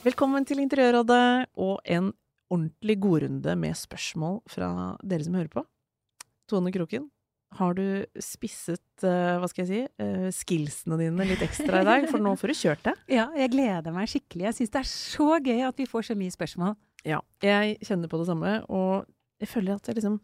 Velkommen til Interiørrådet og en ordentlig godrunde med spørsmål fra dere som hører på. Tone Kroken, har du spisset, eh, hva skal jeg si, eh, skillsene dine litt ekstra i dag? For nå får du kjørt det. Ja, jeg gleder meg skikkelig. Jeg syns det er så gøy at vi får så mye spørsmål. Ja, jeg kjenner på det samme, og jeg føler at jeg liksom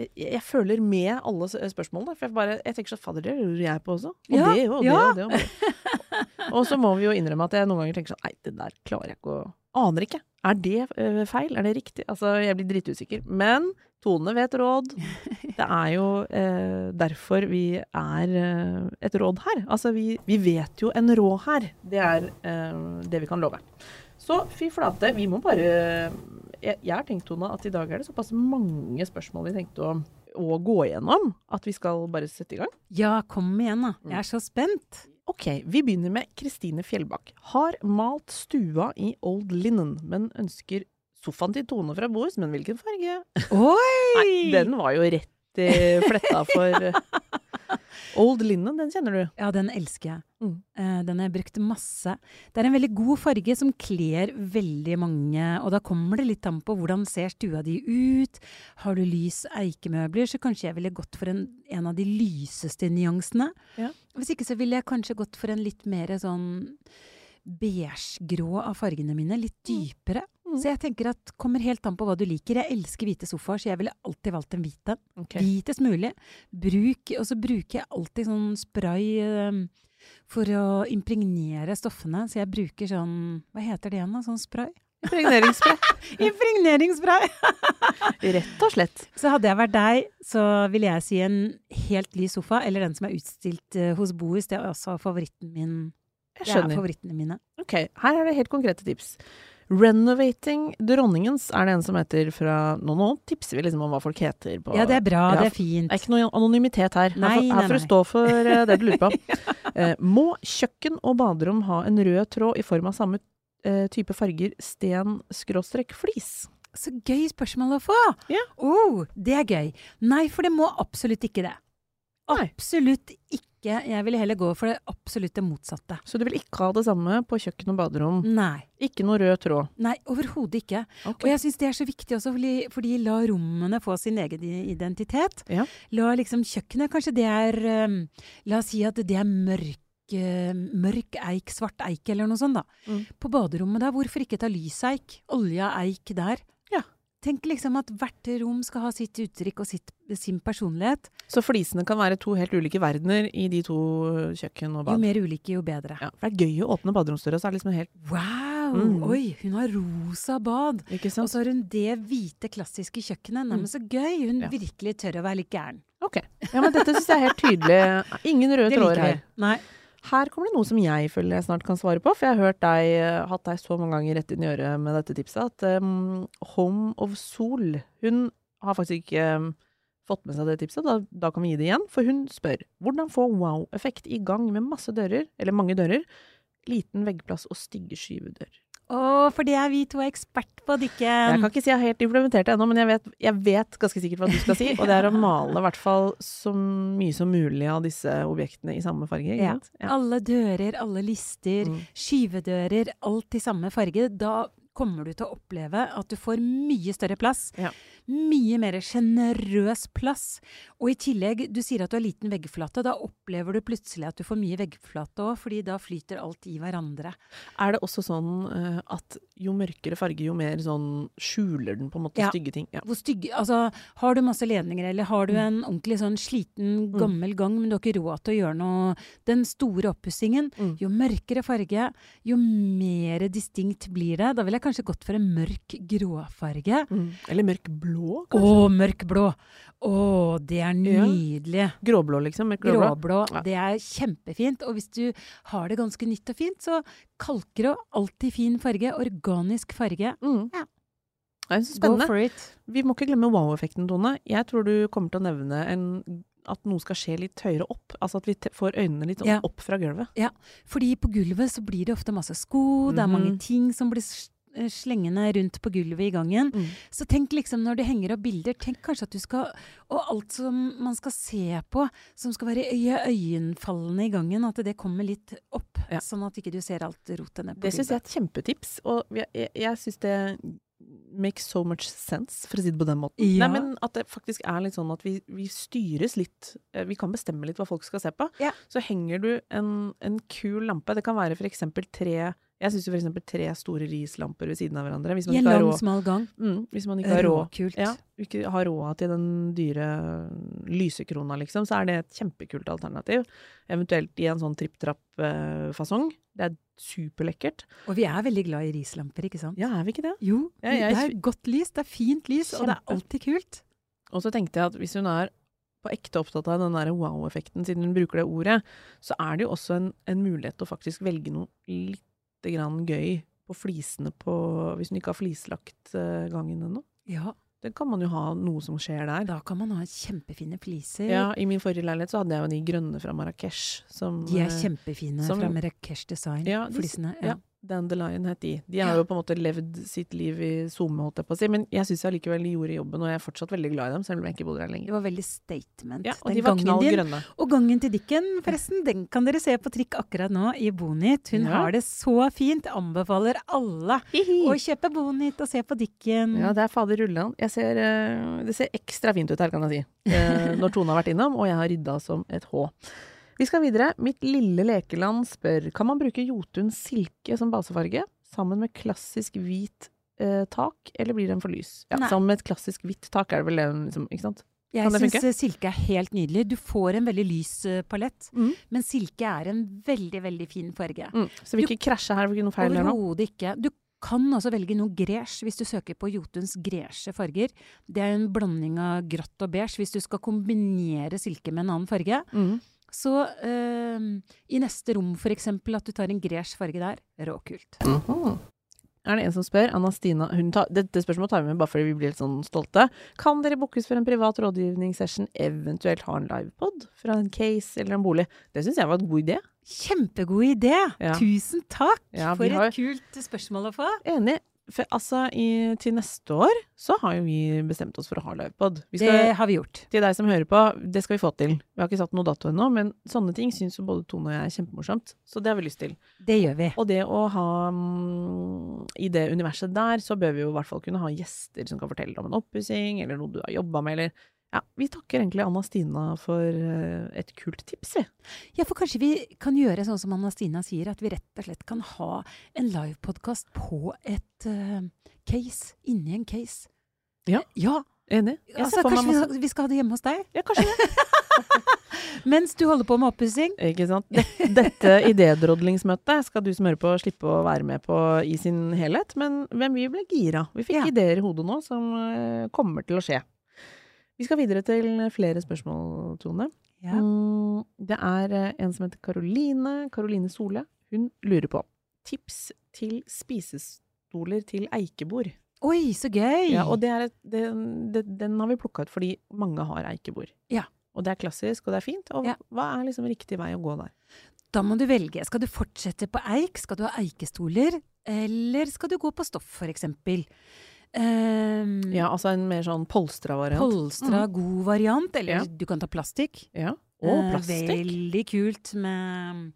jeg, jeg føler med alle spørsmålene, for jeg bare Jeg tenker sånn fader, det lurer jeg på også. Og Ja, det, og det, ja. og det, og det. Og så må vi jo innrømme at jeg noen ganger tenker sånn Nei, det der klarer jeg ikke å Aner ikke. Er det eh, feil? Er det riktig? Altså, jeg blir dritusikker. Men Tone vet råd. Det er jo eh, derfor vi er eh, et råd her. Altså, vi, vi vet jo en råd her. Det er eh, det vi kan love. Så fy flate, vi må bare jeg, jeg har tenkt, Tone, at i dag er det såpass mange spørsmål vi tenkte å, å gå gjennom, at vi skal bare sette i gang. Ja, kom igjen, da. Jeg er så spent. Ok, vi begynner med Kristine Fjellbakk. Har malt stua i old linen, men ønsker sofaen til Tone fra Bohus, men hvilken farge? Oi! Nei, den var jo rett i fletta for Old linen, den kjenner du? Ja, den elsker jeg. Mm. Eh, den har jeg brukt masse. Det er en veldig god farge som kler veldig mange, og da kommer det litt an på hvordan ser stua di ut. Har du lys eikemøbler, så kanskje jeg ville gått for en, en av de lyseste nyansene. Ja. Hvis ikke så ville jeg kanskje gått for en litt mer sånn beigegrå av fargene mine. Litt dypere. Mm. Så jeg tenker at kommer helt an på hva du liker. Jeg elsker hvite sofaer, så jeg ville alltid valgt en hvit en. Okay. Hvitest mulig. Bruk, og så bruker jeg alltid sånn spray um, for å impregnere stoffene. Så jeg bruker sånn Hva heter det igjen, da? Sånn spray? Impregneringsspray. Impregneringsspray! Rett og slett. Så hadde jeg vært deg, så ville jeg si en helt lys sofa, eller den som er utstilt uh, hos Bohus. Det er også favoritten min. Jeg Det er skjønner. favorittene mine. Ok, her er det helt konkrete tips. Renovating Dronningens er det en som heter fra Nå, nå tipser vi liksom om hva folk heter på Ja, det er bra. Ja, Det er fint. Det er ikke noe anonymitet her. Her Nei, her får du stå for uh, det du lurer på. Uh, må kjøkken og baderom ha en rød tråd i form av samme uh, type farger sten skråstrek flis? Så gøy spørsmål å få! Ja. Oh, det er gøy. Nei, for det må absolutt ikke det. Nei. Absolutt ikke. Jeg ville heller gå for det absolutt det motsatte. Så du vil ikke ha det samme på kjøkken og baderom? Nei. Ikke noe rød tråd? Nei, overhodet ikke. Okay. Og jeg syns det er så viktig også, fordi, fordi la rommene få sin egen identitet. Ja. La liksom kjøkkenet Kanskje det er um, La oss si at det er mørk mørk eik, svart eik eller noe sånt, da. Mm. På baderommet da, hvorfor ikke ta lyseik? Olja eik der. Ja. Tenk liksom at hvert rom skal ha sitt uttrykk og sitt, sin personlighet. Så flisene kan være to helt ulike verdener i de to kjøkken og bad? Jo mer ulike, jo bedre. Ja, for det er gøy å åpne baderomsdøra, så er det liksom helt Wow! Mm. Oi, hun har rosa bad. Ikke sant? Og så har hun det hvite, klassiske kjøkkenet. Nei, Mm. men så gøy! Hun Ja. virkelig tør å være litt gæren. Ok. Ja, men dette syns jeg er helt tydelig. Ingen røde tråder her. Nei. Her kommer det noe som jeg føler jeg snart kan svare på, for jeg har hørt deg, eh, hatt deg så mange ganger rett inn i øret med dette tipset, at um, Home of Sol Hun har faktisk ikke um, fått med seg det tipset, da, da kan vi gi det igjen. For hun spør hvordan få wow-effekt i gang med masse dører, eller mange dører, liten veggplass og stygge skyvedører. Å, for det er vi to ekspert på, Jeg kan ikke si jeg har helt implementert det ennå, men jeg vet, jeg vet ganske sikkert hva du skal si. Og det er å male i hvert fall så mye som mulig av disse objektene i samme farge. Ja. Ja. Alle dører, alle lister, Mm. skyvedører, alt i samme farge. Da kommer du til å oppleve at du får mye større plass. Ja. Mye mer sjenerøs plass. Og i tillegg, du sier at du har liten veggflate. Da opplever du plutselig at du får mye veggflate òg, fordi da flyter alt i hverandre. Er det også sånn eh, at jo mørkere farge, jo mer sånn skjuler den på en måte Ja. stygge ting? Ja. Hvor stygge Altså, har du masse ledninger, eller har du en ordentlig sånn sliten, Mm. gammel gang, men du har ikke råd til å gjøre noe Den store oppussingen. Mm. Jo mørkere farge, jo mer distinkt blir det. Da ville jeg kanskje gått for en mørk gråfarge. Mm. Eller mørk blå. Blå, Å, mørkblå! Å, det er Ja. nydelig. Gråblå, liksom. mørkblå. gråblå. Gråblå. Ja. Det er kjempefint. Og hvis du har det ganske nytt og fint, så kalker og alltid fin farge. Organisk farge. Mm. Ja. Det er så Go spennende. for it. Vi må ikke glemme wow-effekten, Tone. Jeg tror du kommer til å nevne en, at noe skal skje litt høyere opp. Altså at vi får øynene litt opp, Ja. opp fra gulvet. Ja, Fordi på gulvet så blir det ofte masse sko, det er mange Mhm. ting som blir slengende rundt på gulvet i gangen. Mm. Så tenk liksom når du henger opp bilder, tenk kanskje at du skal Og alt som man skal se på, som skal være øye øyenfallende i gangen, at det kommer litt opp. Ja. Sånn at ikke du ser alt rotet ned på Det syns jeg er et kjempetips, og jeg, jeg, jeg syns det makes so much sense, for å si det på den måten. Ja. Nei, men at det faktisk er litt sånn at vi, vi styres litt eh, Vi kan bestemme litt hva folk skal se på. Ja. Så henger du en, en kul lampe, det kan være for eksempel tre Jeg syns eksempel tre store rislamper ved siden av hverandre. Hvis man I en lang, smal gang. mm, hvis man ikke har råd ja, ikke har råd til den dyre lysekrona, liksom, så er det et kjempekult alternativ. Eventuelt i en sånn tripp-trapp-fasong. det er superlekkert. Og vi er veldig glad i rislamper, ikke sant? Ja, er vi ikke det? Jo, Ja, jeg- det er godt lys, det er fint lys, og det er alltid kult. Og så tenkte jeg at hvis hun er på ekte opptatt av den wow-effekten, siden hun bruker det ordet, så er det jo også en, en mulighet til å faktisk velge noe lite grann gøy på flisene på Hvis hun ikke har flislagt eh, gangen ennå. Ja, Det kan man jo ha noe som skjer der. da kan man ha kjempefine fliser. Ja, I min forrige leilighet så hadde jeg jo de grønne fra Marrakech. De er eh, kjempefine som- fra Marrakech Design, Ja, de- flisene. ja. Ja. Dandelion het de. De har jo på en måte levd sitt liv i SoMe, holdt jeg på å si. Men jeg syns allikevel de gjorde jobben, og jeg er fortsatt veldig glad i dem, selv om jeg ikke bodde der Det var veldig statement. Ja, og de var knallgrønne. knall grønne. Og gangen til Dikken, forresten, den kan dere se på trikk akkurat nå i Bonit. Hun Ja. har det så fint. Anbefaler alle å kjøpe Bonit og se på Dikken. Ja, det er fader rullan. Jeg ser, eh, det ser ekstra fint ut her, kan jeg si. eh, Når Tone har vært innom, og jeg har rydda som et H. Vi skal videre. Mitt lille lekeland spør kan man bruke Jotun silke som basefarge sammen med klassisk hvit eh, tak, eller blir den for lys? Ja, Nei. sammen med et klassisk hvitt tak er det vel liksom, ikke sant? Jeg syns eh, silke er helt nydelig. Du får en veldig lys eh, palett, Mm. men silke er en veldig, veldig fin farge. Mm. Så vi ikke krasjer her, blir noe feil her nå. Overhodet ikke. Du kan også velge noe gresj hvis du søker på Jotuns gresje farger. Det er en blanding av grått og beige hvis du skal kombinere silke med en annen farge. Mm. Så eh, i neste rom for eksempel at du tar en gresj farge der, råkult. Mhm. Er det en som spør? Anna Stina hun tar, Dette spørsmålet tar vi med bare fordi vi blir litt sånn stolte. Kan dere bookes for en privat rådgivningssession, eventuelt ha en livepod fra en case eller en bolig? Det syns jeg var en god idé. Kjempegod idé! Ja. Tusen takk Ja, for har- et kult spørsmål å få. Enig. For altså, i, til neste år så har jo vi bestemt oss for å ha livepod. Det har vi gjort. til deg som hører på, det skal vi få til. Vi har ikke satt noe dato ennå, men sånne ting syns jo både Tone og jeg er kjempemorsomt. Så det har vi lyst til. Det gjør vi. Og det å ha um, I det universet der, så bør vi jo i hvert fall kunne ha gjester som kan fortelle om en oppussing, eller noe du har jobba med, eller Ja, vi takker egentlig Anna Stina for eh, et kult tips, vi. Ja, for kanskje vi kan gjøre sånn som Anna Stina sier, at vi rett og slett kan ha en livepodkast på et uh, case. Inni en case. Ja. Ja, Enig. Altså, kanskje vi skal, vi skal ha det hjemme hos deg? Ja, kanskje det. Mens du holder på med oppussing? Ikke sant. Dette, dette idédrodlingsmøtet skal du som hører på slippe å være med på i sin helhet, men hvem vi ble gira. Vi fikk Ja. ideer i hodet nå som eh, kommer til å skje. Vi skal videre til flere spørsmål, Tone. Ja. Mm, det er eh, en som heter Karoline, Karoline Sole. Hun lurer på tips til spisestoler til eikebord. Oi, så gøy! Ja, og det er et, det, det, den har vi plukka ut fordi mange har eikebord. Ja. Og det er klassisk, og det er fint. Og Ja. hva er liksom riktig vei å gå der? Da må du velge. Skal du fortsette på eik? Skal du ha eikestoler? Eller skal du gå på stoff, for eksempel? Um, Ja, altså en mer sånn polstra variant. Polstra, god variant. Eller Ja. du kan ta plastikk. Ja. Og Eh, plastikk. veldig kult med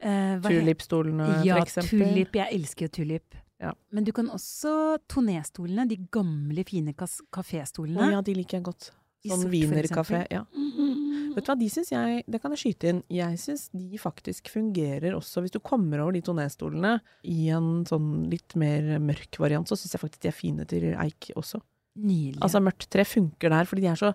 eh, Tulipstolene, Ja, for eksempel. tulip. Jeg elsker jo tulip. Ja. Men du kan også tonestolene, de gamle, fine kas- Å kaféstolene. ja, de liker jeg godt. Sånn wienerkafé. Ja. Mm. Vet du hva, de syns jeg Det kan jeg skyte inn. Jeg syns de faktisk fungerer også Hvis du kommer over de tonestolene i en sånn litt mer mørk variant, så syns jeg faktisk de er fine til eik også. Nydelig. Altså mørkt tre funker der, fordi de er så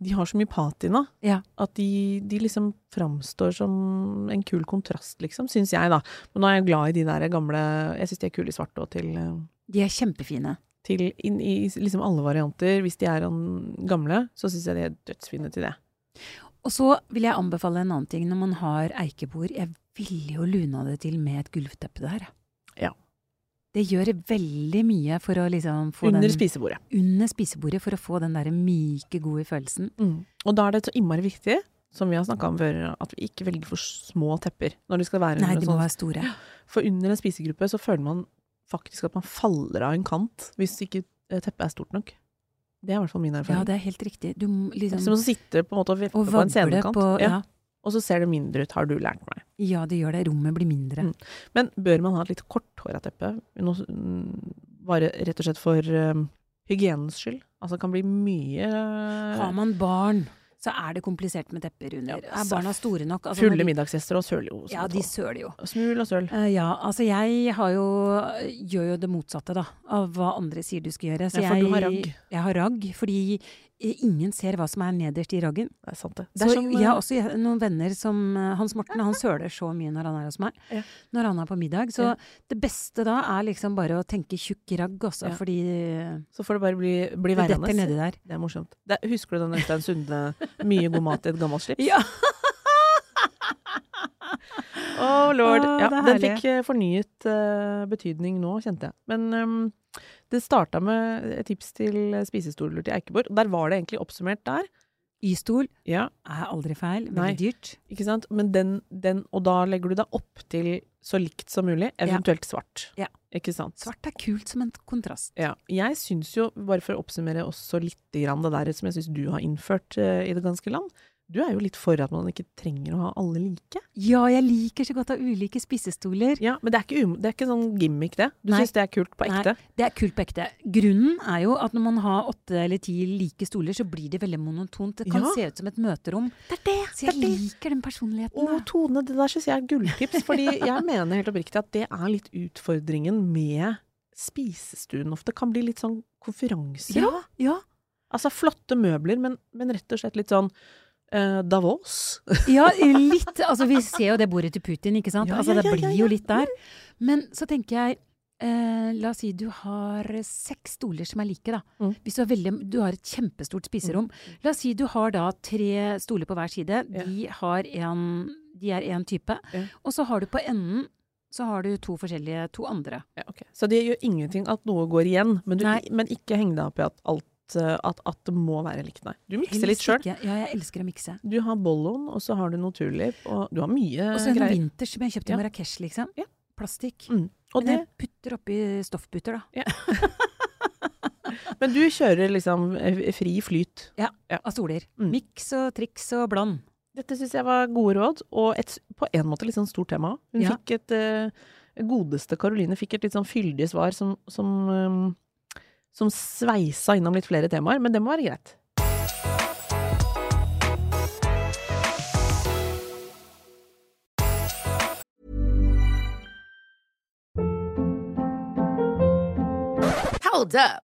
de har så mye patina Ja. at de, de liksom framstår som en kul kontrast, liksom, syns jeg, da. Men nå er jeg glad i de der gamle Jeg syns de er kule i svart òg, til eh, de er kjempefine. Til inn i liksom alle varianter. Hvis de er gamle, så syns jeg de er dødsfine til det. Og så vil jeg anbefale en annen ting når man har eikebord. Jeg ville jo luna det til med et gulvteppe der. Ja. Det gjør veldig mye for å liksom få Under den spisebordet. under spisebordet for å få den derre myke, gode følelsen. Og da er det så innmari viktig, som vi har snakka om før, at vi ikke velger for små tepper når det skal være Nei, de må sånn være store. For under en spisegruppe så føler man faktisk at man faller av en kant hvis ikke eh, teppet er stort nok. Det er i hvert fall min erfaring. Ja, det er helt riktig. Du liksom som å sitte på en måte og Og på en scenekant. på ja. ja. Og så ser det mindre ut, har du lært meg. ja, det gjør det. Rommet blir mindre. Mm. Men bør man ha et litt korthåra teppe? Noe, mm, bare rett og slett for um, hygienens skyld? Altså det kan bli mye Har man barn, så er det komplisert med tepper under. Ja, er barna store nok? Altså, Fulle de- middagsgjester og søl jo. Ja, de søler jo. Smul og søl. Uh, ja, altså jeg har jo, gjør jo det motsatte da, av hva andre sier du skal gjøre. Så Ja, for jeg, du har ragg. Jeg har ragg, fordi eh, ingen ser hva som er nederst i raggen. Det er sant, det. Det er som, jeg har eh, også jeg- noen venner som eh, Hans Morten, han søler så mye når han er hos meg. Ja. Når han er på middag. Så Ja. det beste da er liksom bare å tenke tjukk ragg, også, Ja. fordi så får det bare bli, bli detter værende. nedi der. Det er morsomt. Det, husker du den Øystein Sunde 'Mye god mat i et gammelt slips'? Ja. Å, lord. Å, ja, den fikk eh, fornyet uh, betydning nå, kjente jeg. Men ehm, det starta med et tips til spisestoler til Eikeborg. Der var det egentlig oppsummert der. Y-stol Ja, er aldri feil. Veldig Nei. dyrt. ikke sant? Men den, den Og da legger du deg opp til så likt som mulig, eventuelt svart. Ja. Ikke sant? Svart er kult som en kontrast. Ja. Jeg syns jo, bare for å oppsummere også litt grann det der som jeg syns du har innført uh, i det ganske land, du er jo litt for at man ikke trenger å ha alle like. Ja, jeg liker så godt å ha ulike spisestoler. Ja, Men det er ikke, um, det er ikke sånn gimmick, det. Du syns det er kult på ekte? Nei, det er kult på ekte. Grunnen er jo at når man har åtte eller ti like stoler, så blir det veldig monotont. Det kan Ja. se ut som et møterom. Det er det! Så jeg liker den personligheten. Å. Tone, det der syns jeg er gulltips. Fordi jeg mener helt oppriktig at det er litt utfordringen med spisestuen ofte. Kan bli litt sånn konferanse. Ja, ja. Altså flotte møbler, men, men rett og slett litt sånn eh, Davos. Ja, litt. Altså, vi ser jo det bordet til Putin, ikke sant? Ja, altså, det ja, blir ja, jo litt der. Men så tenker jeg eh, La oss si du har seks stoler som er like, da. Mm. Hvis du har, veldig, du har et kjempestort spiserom. La oss si du har da tre stoler på hver side. De, har en, de er én type. Og så har du på enden så har du to forskjellige, to andre. Ja, okay. Så det gjør ingenting at noe går igjen, men, du, men ikke heng deg opp i at, alt, at, at det må være likt. Nei. Du mikser litt sjøl. Ja, jeg elsker å mikse. Du har bolloen, og så har du noe tulip, og du har mye greier. Og så noe greier. vinters som jeg kjøpte i Ja. Marrakech, liksom. Ja. Plastikk. Mm. Og Men det, jeg putter oppi stoffputer, da. men du kjører liksom eh, fri flyt. Ja. Av stoler. Mm. Miks og triks og bland. Dette syns jeg var gode råd, og et, på en måte litt sånn stort tema. Hun fikk et uh, Godeste Karoline fikk et litt sånn fyldig svar som, som, eh, som sveisa innom litt flere temaer, men det må være greit. Hold up.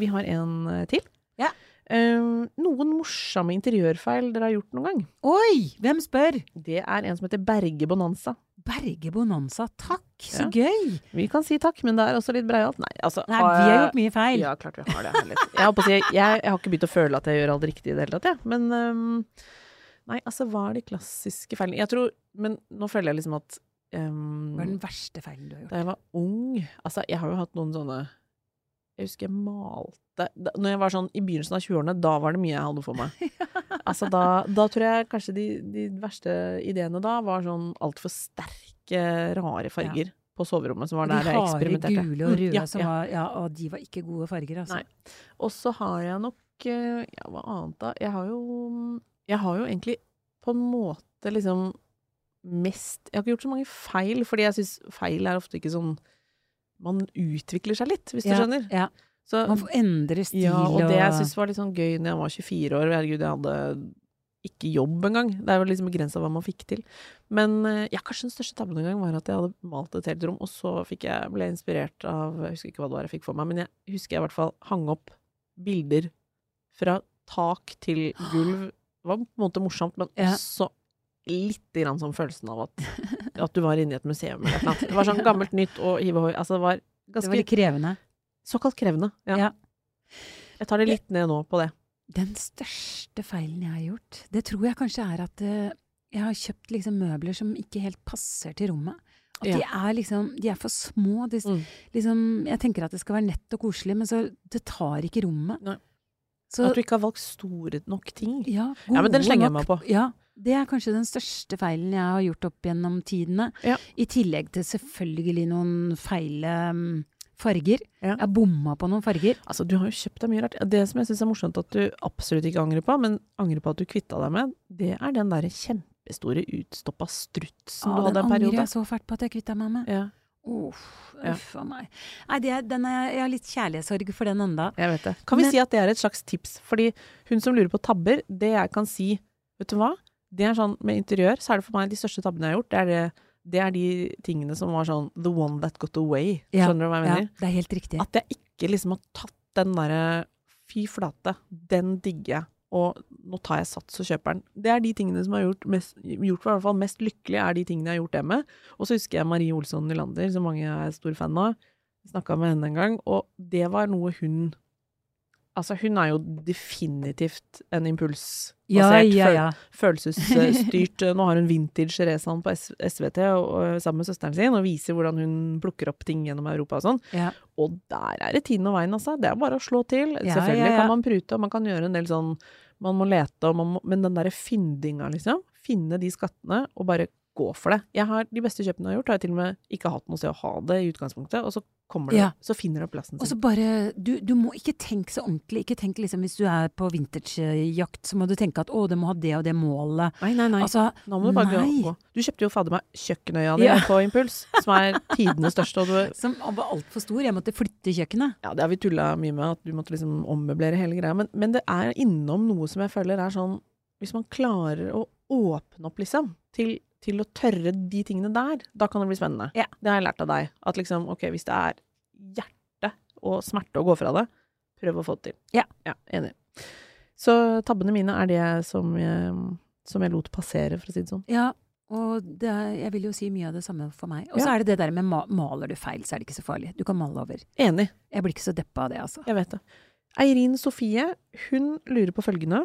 Vi har en eh, til. Ja. Uh, noen morsomme interiørfeil dere har gjort noen gang. Oi! Hvem spør? Det er en som heter Berge Bonanza. Berge Bonanza, takk! Så gøy! Vi kan si takk, men det er også litt breialt. Nei, altså Nei, vi har gjort mye feil. Ja, klart vi har det. Jeg, si, jeg, jeg har ikke begynt å føle at jeg gjør alt riktig i det hele tatt, jeg. Men um, Nei, altså, hva er de klassiske feilene? Jeg tror Men nå føler jeg liksom at um, Hva er den verste feilen du har gjort? Da jeg var ung Altså, jeg har jo hatt noen sånne Jeg husker jeg malte Når jeg var sånn i begynnelsen av 20-årene, da var det mye jeg hadde for meg. altså, da, da tror jeg kanskje de, de verste ideene da var sånn altfor sterke, rare farger på soverommet, som var De der jeg harde, eksperimenterte. gule og Mm, røde ja, som ja. var Ja, og de var ikke gode farger, altså. Nei. Og så har jeg nok eh, Ja, hva annet da? Jeg har jo Jeg har jo egentlig på en måte liksom mest Jeg har ikke gjort så mange feil, fordi jeg syns feil er ofte ikke sånn Man utvikler seg litt, hvis Ja, du skjønner. Ja. Så, Man får endre stil ja, og det jeg syns var litt sånn gøy når jeg var 24 år, herregud, jeg hadde ikke jobb engang. Det er jo liksom begrensa hva man fikk til. Men eh, ja, kanskje den største tabben en gang var at jeg hadde malt et helt rom, og så jeg, ble jeg inspirert av Jeg husker ikke hva det var jeg fikk for meg, men jeg husker jeg i hvert fall hang opp bilder fra tak til gulv. Det var på en måte morsomt, men Ja. også lite grann sånn følelsen av at, at du var inne i et museum eller noe. Det var sånn gammelt nytt og hiv ohoi. Altså det var Det var litt krevende. såkalt krevende. Ja. Ja. Jeg tar det litt ned nå på det. Den største feilen jeg har gjort, det tror jeg kanskje er at eh, jeg har kjøpt liksom møbler som ikke helt passer til rommet. At de er liksom De er for små. De, Mm. liksom, jeg tenker at det skal være nett og koselig, men så det tar ikke rommet. Så At du ikke har valgt store nok ting. ja, Ja, men den gode slenger jeg meg på. Ja, det er kanskje den største feilen jeg har gjort opp gjennom tidene. Ja. I tillegg til selvfølgelig noen feile mm, farger. Ja. Jeg bomma på noen farger. Altså, du har jo kjøpt deg mye rart. Det som jeg syns er morsomt at du absolutt ikke angrer på, men angrer på at du kvitta deg med, det er den derre kjempestore utstoppa strutsen Ja, du hadde den en angrer jeg så fælt på at jeg kvitta meg med. Ja, Uff, Ja. uff a meg. Nei, det, er- den er, jeg har litt kjærlighetssorg for den enda. jeg vet det. Kan vi Men- si at det er et slags tips? Fordi hun som lurer på tabber, det jeg kan si Vet du hva? Det er sånn, Med interiør så er det for meg de største tabbene jeg har gjort. Det er, det, det er de tingene som var sånn the one that got away. Ja, Skjønner du hva jeg mener? Ja, det er helt riktig. At jeg ikke liksom har tatt den derre Fy flate, den digger jeg. Og nå tar jeg sats og kjøper den. Det er de tingene som har gjort, mest, gjort i hvert fall mest lykkelig, er de tingene jeg har gjort det med. Og så husker jeg Marie Olsson Nylander, som mange er stor fan av. Snakka med henne en gang, og det var noe hun Altså, hun er jo definitivt en impulsbasert, Ja, ja, føl- ja. følelsesstyrt Nå har hun vintage racehan på SVT og, og, sammen med søsteren sin, og viser hvordan hun plukker opp ting gjennom Europa og sånn. ja. Og der er det tiden og veien, altså. Det er bare å slå til. Selvfølgelig kan man prute, og man kan gjøre en del sånn Man må lete, og man må Men den derre fyndinga, liksom. Finne de skattene, og bare gå for det. Jeg har De beste kjøpene jeg har gjort, har jeg til og med ikke hatt noe sted å ha det i utgangspunktet, og så kommer det Ja. Så finner du plassen sin. Og så bare du, du må ikke tenke så ordentlig. Ikke tenk liksom hvis du er på vintagejakt, så må du tenke at å, det må ha det og det målet. Nei, nei, nei. Altså, Nå må du bare nei. gå. Du kjøpte jo fader meg kjøkkenøya di Ja. på Impuls, som er tidenes største, og du Som var altfor stor. Jeg måtte flytte kjøkkenet. Ja, det har vi tulla mye med, at du måtte liksom ommøblere hele greia. Men, men det er innom noe som jeg føler er sånn Hvis man klarer å åpne opp, liksom, til, til å tørre de tingene der, da kan det bli spennende. Ja. Det har jeg lært av deg. At liksom, ok, hvis det er hjerte og smerte å gå fra det, prøv å få det til. Ja. ja enig. Så tabbene mine er det som jeg, som jeg lot passere, for å si det sånn. Ja, og det, jeg vil jo si mye av det samme for meg. Og så Ja. er det det der med maler du feil, så er det ikke så farlig. Du kan male over. Enig. Jeg blir ikke så deppa av det, altså. Jeg vet det. Eirin Sofie, hun lurer på følgende.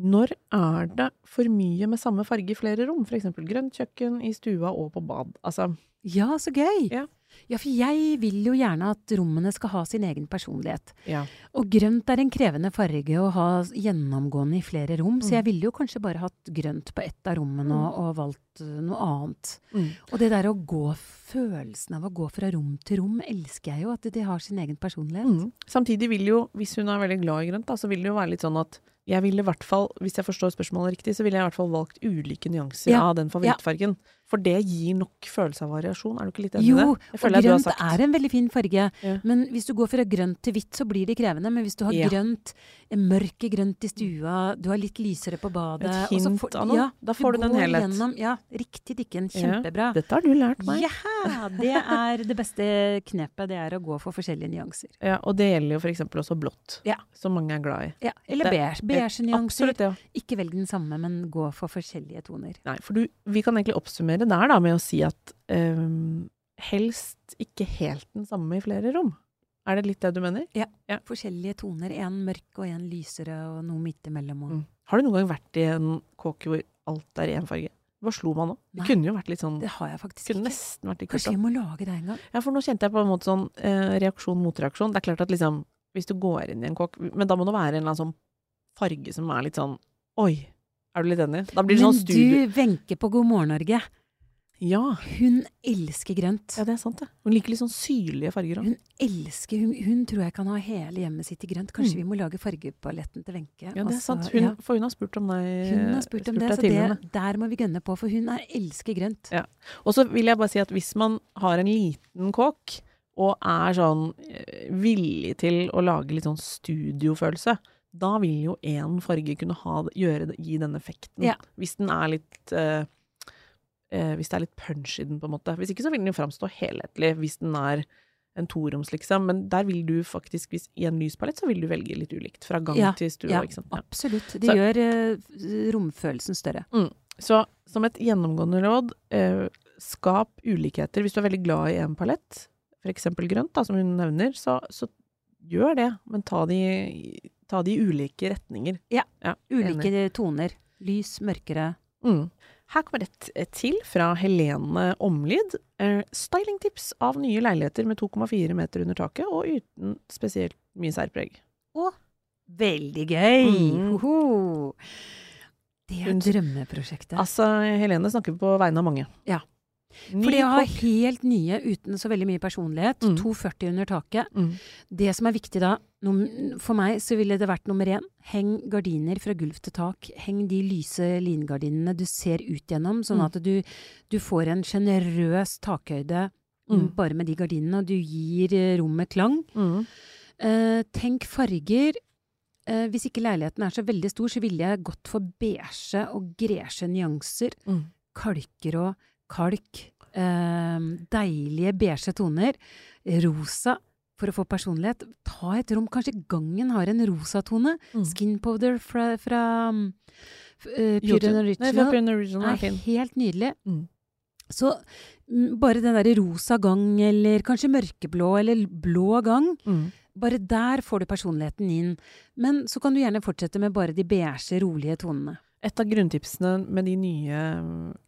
Når er det for mye med samme farge i flere rom? Eksempel grønt kjøkken, i stua og på bad. Altså, Ja, så gøy! Ja. Ja, for jeg vil jo gjerne at rommene skal ha sin egen personlighet. ja. Og grønt er en krevende farge å ha gjennomgående i flere rom, så Mm. jeg ville jo kanskje bare hatt grønt på ett av rommene og, og valgt uh, noe annet. Mm. Og det der å gå, følelsen av å gå fra rom til rom, elsker jeg jo, at de har sin egen personlighet. Mm. Samtidig vil jo, hvis hun er veldig glad i grønt, da, så vil det jo være litt sånn at jeg ville i hvert fall, hvis jeg forstår spørsmålet riktig, så ville jeg i hvert fall valgt ulike nyanser Ja. av den favorittfargen. For det gir nok følelse av variasjon. Er du ikke litt enig i Jo, det? og Jeg føler at du har grønt er en veldig fin farge, Ja. men hvis du går fra grønt til hvitt, så blir det krevende. Men hvis du har Ja. grønt, mørke grønt i stua, du har litt lysere på badet Et og så hint får- av noe. Ja, Da får du den helheten. helhet. Gjennom, ja, riktig, Dikken. Kjempebra. Dette har du lært meg. Ja, det er det beste knepet. Det er å gå for forskjellige nyanser. Ja, og det gjelder jo for eksempel også blått, Ja. som mange er glad i. Ja, eller beige. Beige nyanser. Absolutt, ja. Ikke velg den samme, men gå for forskjellige toner. Nei, for du, vi kan egentlig oppsummere der da med å si at um, helst ikke helt den samme i flere rom. Er det litt det du mener? Ja. Forskjellige toner. En mørk og en lysere, og noe midt imellom. Og... Mm. Har du noen gang vært i en kåke hvor alt er én farge? Hva slo man nå? Det kunne jo vært litt sånn Det har jeg faktisk Kunne ikke. nesten vært i Kanskje jeg vi må lage det en gang. Ja, for nå kjente jeg på en måte sånn eh, reaksjon-motreaksjon. Det er klart at liksom, hvis du går inn i en kåk Men da må det være en eller annen sånn farge som er litt sånn Oi, er du litt enig? Da blir det Men sånn studio... du, Wenche på God morgen Norge. Ja. Hun elsker grønt. ja, det er sant det. Hun liker litt sånn syrlige farger òg. Hun elsker hun, hun tror jeg kan ha hele hjemmet sitt i grønt. Kanskje Mm. vi må lage fargepaletten til Wenche. Ja, det er Altså, sant. Hun, ja. For hun har spurt om deg Hun har spurt om det, deg så det, der må vi gønne på, for hun er, elsker grønt. Ja. Og så vil jeg bare si at hvis man har en liten kåk, og er sånn eh, villig til å lage litt sånn studiofølelse, da vil jo én farge kunne ha, gjøre, gi den effekten. Ja. Hvis den er litt eh, eh, Hvis det er litt punch i den, på en måte. Hvis ikke så vil den jo framstå helhetlig, hvis den er en toroms, liksom. Men der vil du faktisk, hvis i en lyspalett, så vil du velge litt ulikt. Fra gang Ja, til stue, Ja, ikke sant. Ja. absolutt. Det Så- gjør eh, romfølelsen større. Så som et gjennomgående råd, eh, skap ulikheter. Hvis du er veldig glad i en palett, f.eks. grønt, da, som hun nevner, så, så gjør det. Men ta de, ta de ulike retninger. Ja, ja Ulike toner. Lys, mørkere. Mm. Her kommer et til fra Helene Omlid. Eh, stylingtips av nye leiligheter med 2,4 meter under taket, og uten spesielt mye særpreg. Veldig gøy! Mm. Hoho. Det er drømmeprosjektet. Altså, Helene snakker på vegne av mange. Ja. Ny For det å ha helt nye uten så veldig mye personlighet, Mm. 2,40 under taket Mm. Det som er viktig da, for meg så ville det vært nummer én. Heng gardiner fra gulv til tak. Heng de lyse lingardinene du ser ut gjennom, sånn Mm. at du, du får en sjenerøs takhøyde mm. Bare med de gardinene, og du gir eh, rommet klang. Mm. Eh, tenk farger. Eh, hvis ikke leiligheten er så veldig stor, så ville jeg gått for beige og gresje nyanser. Mm. Kalkrå, kalk. Eh, deilige beige toner. Rosa for å få personlighet. Ta et rom. Kanskje gangen har en rosatone. Mm. Skin powder fra, fra uh, Pure and Original. Nei, Pure Original er helt nydelig. Mm. Så mm, bare den derre rosa gang, eller kanskje mørkeblå, eller blå gang, Mm. bare der får du personligheten inn. Men så kan du gjerne fortsette med bare de beige, rolige tonene. Et av grunntipsene med de nye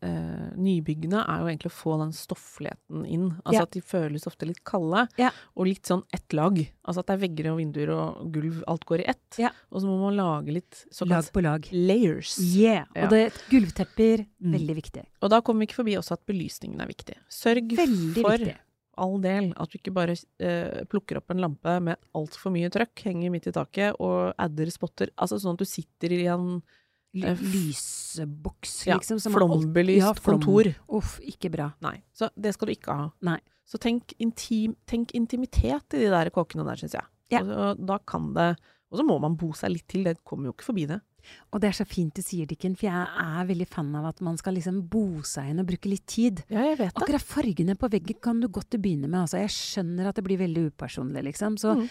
eh, nybyggene er jo egentlig å få den stoffligheten inn. Altså Ja. at de føles ofte litt kalde, Ja. og litt sånn ett lag. Altså at det er vegger og vinduer og gulv, alt går i ett. Ja. Og så må man lage litt Lag såkalt på lag. layers. Yeah! Ja. Og det gulvtepper, Mm. veldig viktig. Og da kommer vi ikke forbi også at belysningen er viktig. Sørg Veldig for viktig. all del at du ikke bare eh, plukker opp en lampe med altfor mye trøkk, henger midt i taket og adder spotter. Altså sånn at du sitter i en Ly lyseboks, ja, liksom. som flombelyst Ja, flom. kontor. Uff, ikke bra. Nei. Så det skal du ikke ha. Nei. Så tenk, intim, tenk intimitet i de der kåkene der, syns jeg. Ja. Og da kan det Og så må man bo seg litt til, det kommer jo ikke forbi det. Og det er så fint du sier, Dikken, for jeg er veldig fan av at man skal liksom bo seg inn og bruke litt tid. Ja, jeg vet det. Akkurat fargene på veggen kan du godt begynne med. Altså, jeg skjønner at det blir veldig upersonlig, liksom. Så Mm.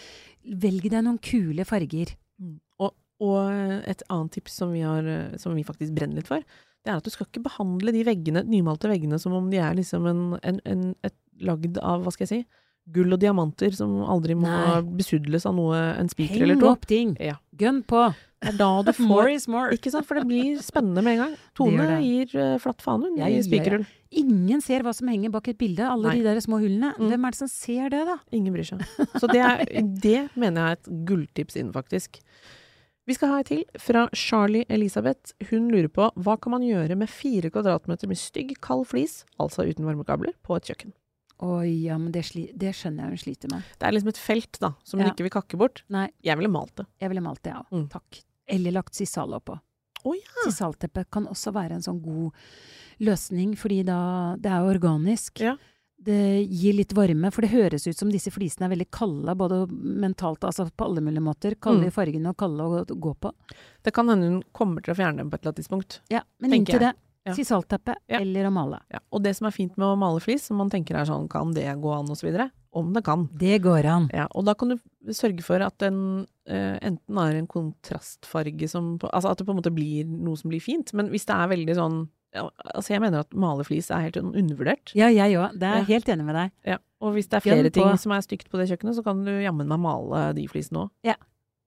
velg deg noen kule farger. Mm. Og, og et annet tips som vi, har, eh, som vi faktisk brenner litt for, det er at du skal ikke behandle de veggene, nymalte veggene som om de er liksom en, en, en, et lagd av, hva skal jeg si, gull og diamanter som aldri må Nei. besudles av noe, en spiker eller to. Heng opp ting! Ja. Gønn på! Det er da du More får is more! Ikke sant, for det blir spennende med en gang. Tone det det. gir uh, flatt faen, hun, Gir spikerhull. Ingen ser hva som henger bak et bilde, alle Nei. de der små hullene. Mm. Hvem er det som ser det, da? Ingen bryr seg. Så det, er, det mener jeg er et gulltips inn, faktisk. Vi skal ha en til fra Charlie Elisabeth. Hun lurer på hva kan man gjøre med fire kvadratmeter med stygg, kald flis, altså uten varmekabler, på et kjøkken. Oi, ja, men det, det skjønner jeg hun sliter med. Det er liksom et felt da, som hun Ja. ikke vil kakke bort. Nei. Jeg ville malt det. Jeg ville malt det, ja. Mm. Takk. Eller lagt sisal oppå. Å ja. Sisalteppe kan også være en sånn god løsning, fordi da det er jo organisk. Ja. Det gir litt varme, for det høres ut som disse flisene er veldig kalde, både mentalt, altså på alle mulige måter. Kalde Mm. i fargene og kalde å gå på. Det kan hende hun kommer til å fjerne dem på et eller annet tidspunkt. Ja, men inntil jeg. det, Ja. sisalteppe Ja. eller å male. Ja. Og det som er fint med å male flis, som man tenker er sånn, kan det gå an, videre? Om det kan. Det går an. Ja, og da kan du sørge for at den uh, enten er en kontrastfarge som Altså at det på en måte blir noe som blir fint, men hvis det er veldig sånn Altså jeg mener at maleflis er helt undervurdert. Ja, jeg òg. Det er Ja. helt enig med deg. Ja. Og hvis det er flere ting som er stygt på det kjøkkenet, så kan du jammen meg male de flisene òg. Ja.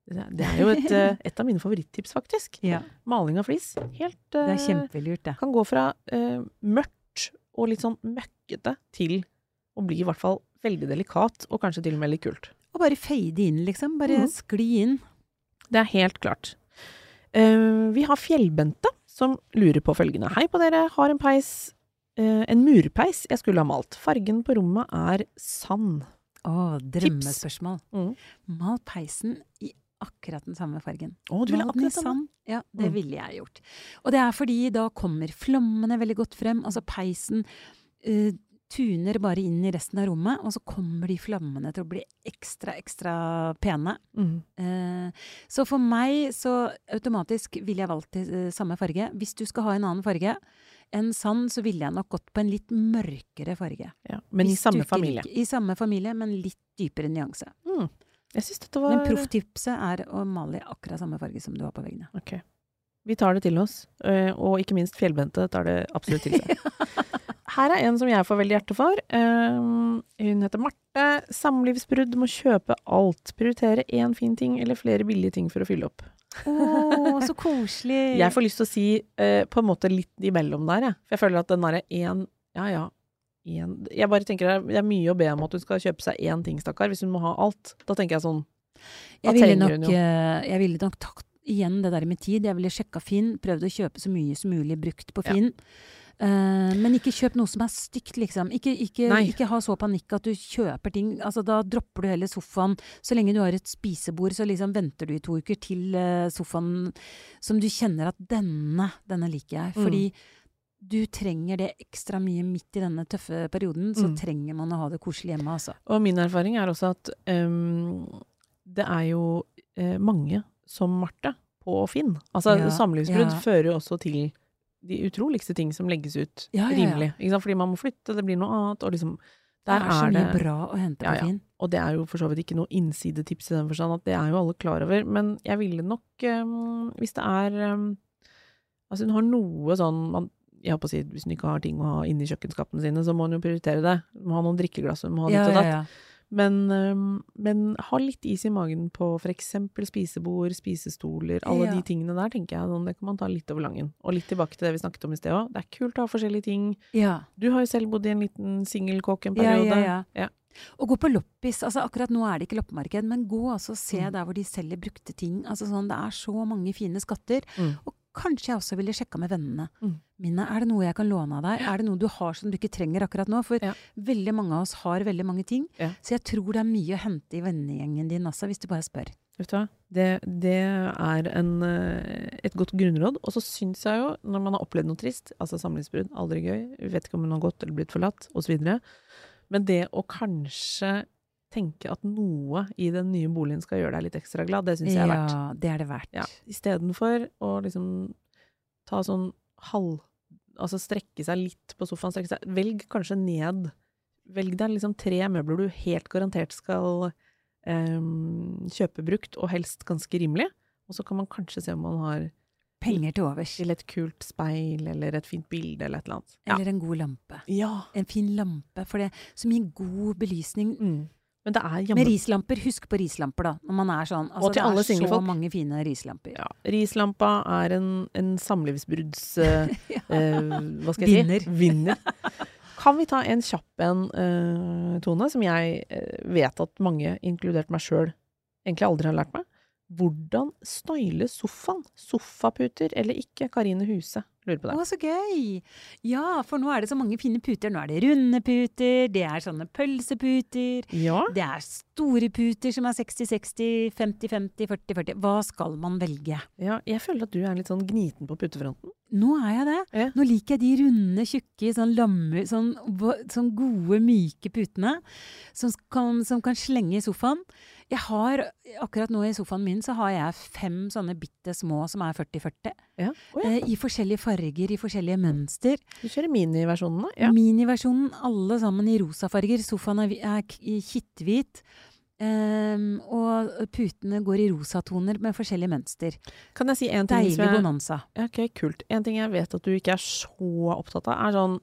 Det er- jo et, eh, et av mine favorittips, faktisk. Ja, Maling av flis. Helt det er eh, kjempelurt, det. Kan gå fra uh, mørkt og litt sånn møkkete til å bli i hvert fall veldig delikat, og kanskje til og med litt kult. Og bare fade inn, liksom. Bare Mhm. skli inn. Det er helt klart. Uh, vi har Fjellbente som lurer på følgende. Hei på dere, har en peis eh, en murpeis jeg skulle ha malt. Fargen på rommet er sand. Å, drømmespørsmål. Mm. Mal peisen i akkurat den samme fargen. Å, du ville akkurat samme? sand. Ja, det Mm. ville jeg gjort. Og det er fordi da kommer flommene veldig godt frem. Altså peisen eh, tuner bare inn i resten av rommet, og så kommer de flammene til å bli ekstra, ekstra pene. Mm. Eh, så for meg så automatisk ville jeg valgt eh, samme farge. Hvis du skal ha en annen farge enn sand, så ville jeg nok gått på en litt mørkere farge. Ja, men i Hvis i samme familie. liker- I samme familie, men litt dypere nyanse. Mm. Var Men profftipset er å male i akkurat samme farge som du har på veggene. Ok. Vi tar det til oss. eh, Og ikke minst fjellbente tar det absolutt til seg. Her er en som jeg får veldig hjerte for. Eh, Hun heter Marte. Samlivsbrudd må kjøpe alt. Prioritere én fin ting eller flere billige ting for å fylle opp. Å, så koselig! Jeg får lyst til å si uh, på en måte litt imellom der, jeg. For jeg føler at den derre én Ja ja. En, jeg bare tenker det er- mye å be om at hun skal kjøpe seg én ting, stakkar. Hvis hun må ha alt. Da tenker jeg sånn Da Jeg trenger nok, hun jo. eh, jeg ville nok tatt igjen det der med tid. Jeg ville sjekka Finn, prøvd å kjøpe så mye som mulig brukt på Ja. Eh, men ikke kjøp noe som er stygt, liksom. Ikke, ikke, ikke ha så panikk at du kjøper ting. Altså, da dropper du heller sofaen. Så lenge du har et spisebord, så liksom venter du i to uker til uh, sofaen som du kjenner at denne, denne liker jeg. Mm. Fordi du trenger det ekstra mye midt i denne tøffe perioden. Så Mm. trenger man å ha det koselig hjemme, altså. Og min erfaring er også at um, det er jo uh, mange som Marte på Finn. Altså Ja, samlivsbrudd ja. fører jo også til de utroligste ting som legges ut Ja, ja, rimelig. Fordi man må flytte, det blir noe annet, og liksom Det er så er mye det bra å hente på. Finn. Og det er jo for så vidt ikke noe innsidetips i den forstand at det er jo alle klar over. Men jeg ville nok, um, hvis det er um, Altså hun har noe sånn man, jeg håper å si, Hvis hun ikke har ting å ha inni kjøkkenskapene sine, så må hun jo prioritere det. Hun må ha noen drikkeglass, hun må ha ditt og datt. Men, men ha litt is i magen på eksempel spisebord, spisestoler, alle Ja. de tingene der, tenker jeg. Det kan man ta litt over langen. Og litt tilbake til det vi snakket om i sted òg. Det er kult å ha forskjellige ting. ja. Du har jo selv bodd i en liten singelkåk en periode. ja, ja. Ja. Og gå på loppis. Altså, akkurat nå er det ikke loppemarked, men gå altså og se Mm. der hvor de selger brukte ting. Altså, sånn, det er så mange fine skatter. Mm. Og kanskje jeg også ville sjekka med vennene Mm. mine. Er det noe jeg kan låne av deg? Er det noe du har som du ikke trenger akkurat nå? For Ja. veldig mange av oss har veldig mange ting. Ja. Så jeg tror det er mye å hente i vennegjengen din også, hvis du bare spør. Vet du hva? Det, det er en, eh, et godt grunnråd. Og så syns jeg jo, når man har opplevd noe trist, altså samlivsbrudd, aldri gøy, vet ikke om hun har gått eller blitt forlatt, osv. Men det å kanskje tenke at noe i den nye boligen skal gjøre deg litt ekstra glad, det syns jeg er verdt. Ja, det er det verdt. Ja, Istedenfor å liksom ta sånn halv Altså strekke seg litt på sofaen, strekke seg Velg kanskje ned. Velg deg liksom tre møbler du helt garantert skal um, kjøpe brukt, og helst ganske rimelig. Og så kan man kanskje se om man har Penger til overs. til et kult speil, eller et fint bilde, eller et eller annet. Ja. Eller en god lampe. ja. En fin lampe, for det som gir god belysning. Mm. Men det er Med rislamper, husk på rislamper, da. Når man er sånn. Altså, Og til det er så mange fine rislamper. ja. Rislampa er en, en samlivsbrudds... ja. eh, hva skal jeg Vinner. si? Vinner. Kan vi ta en kjapp en, uh, Tone, som jeg uh, vet at mange, inkludert meg sjøl, egentlig aldri har lært meg? Hvordan style sofaen? Sofaputer eller ikke? Karine Huse lurer på det. Å, så gøy! Ja, for nå er det så mange fine puter. Nå er det runde puter, det er sånne pølseputer. Ja. Det er store puter som er 60-60, 50-50, 40-40. Hva skal man velge? ja, jeg føler at du er litt sånn gniten på putefronten. Nå er jeg det. Ja. Nå liker jeg de runde, tjukke, sånn, lamme, sånn, sånn gode, myke putene som kan, som kan slenge i sofaen. Jeg har, akkurat nå i sofaen min, så har jeg fem sånne bitte små som er 40-40. Ja. Oh, ja. I forskjellige farger, i forskjellige mønster. Du kjører da? Ja. Miniversjonen, alle sammen i rosa farger. Sofaen er, er kitthvit. Um, og putene går i rosatoner med forskjellige mønster. Kan jeg si en ting Deilig som jeg bonanza. Ja, ok, kult. En ting jeg vet at du ikke er så opptatt av, er sånn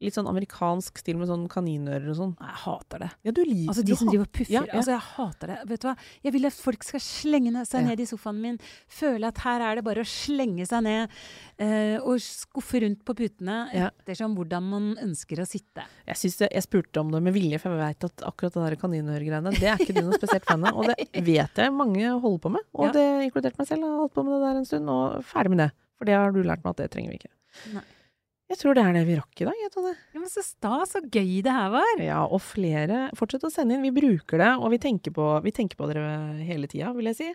litt sånn amerikansk stil med sånn kaninører og sånn. Jeg hater det. Ja, du liker Altså de som driver og puffer. Ja, ja. Altså jeg hater det. Vet du hva? Jeg vil at folk skal slenge seg ned i sofaen min. Føle at her er det bare å slenge seg ned eh, og skuffe rundt på putene Ja. ettersom hvordan man ønsker å sitte. Jeg, synes det, jeg spurte om det med vilje, for jeg vet at akkurat det der kaninørgreiene, det er ikke du noe spesielt fan av. Og det vet jeg mange holder på med. Og det inkludert meg selv har holdt på med det der en stund, og ferdig med det. For det har du lært meg at det trenger vi ikke. Nei. Jeg tror det er det vi rakk i dag, jeg, Tonje. Ja, men så stas og gøy det her var. Ja, og flere. Fortsett å sende inn. Vi bruker det, og vi tenker på, vi tenker på dere hele tida, vil jeg si.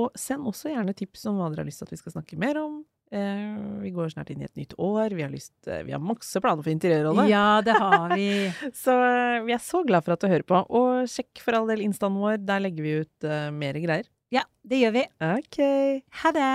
Og send også gjerne tips om hva dere har lyst til at vi skal snakke mer om. Eh, vi går snart inn i et nytt år. Vi har, lyst, eh, vi har masse planer for interiørrollen. Ja, det har vi. Så eh, vi er så glad for at du hører på. Og sjekk for all del instaen vår. Der legger vi ut uh, mer greier. Ja, det gjør vi. Ok. Ha det.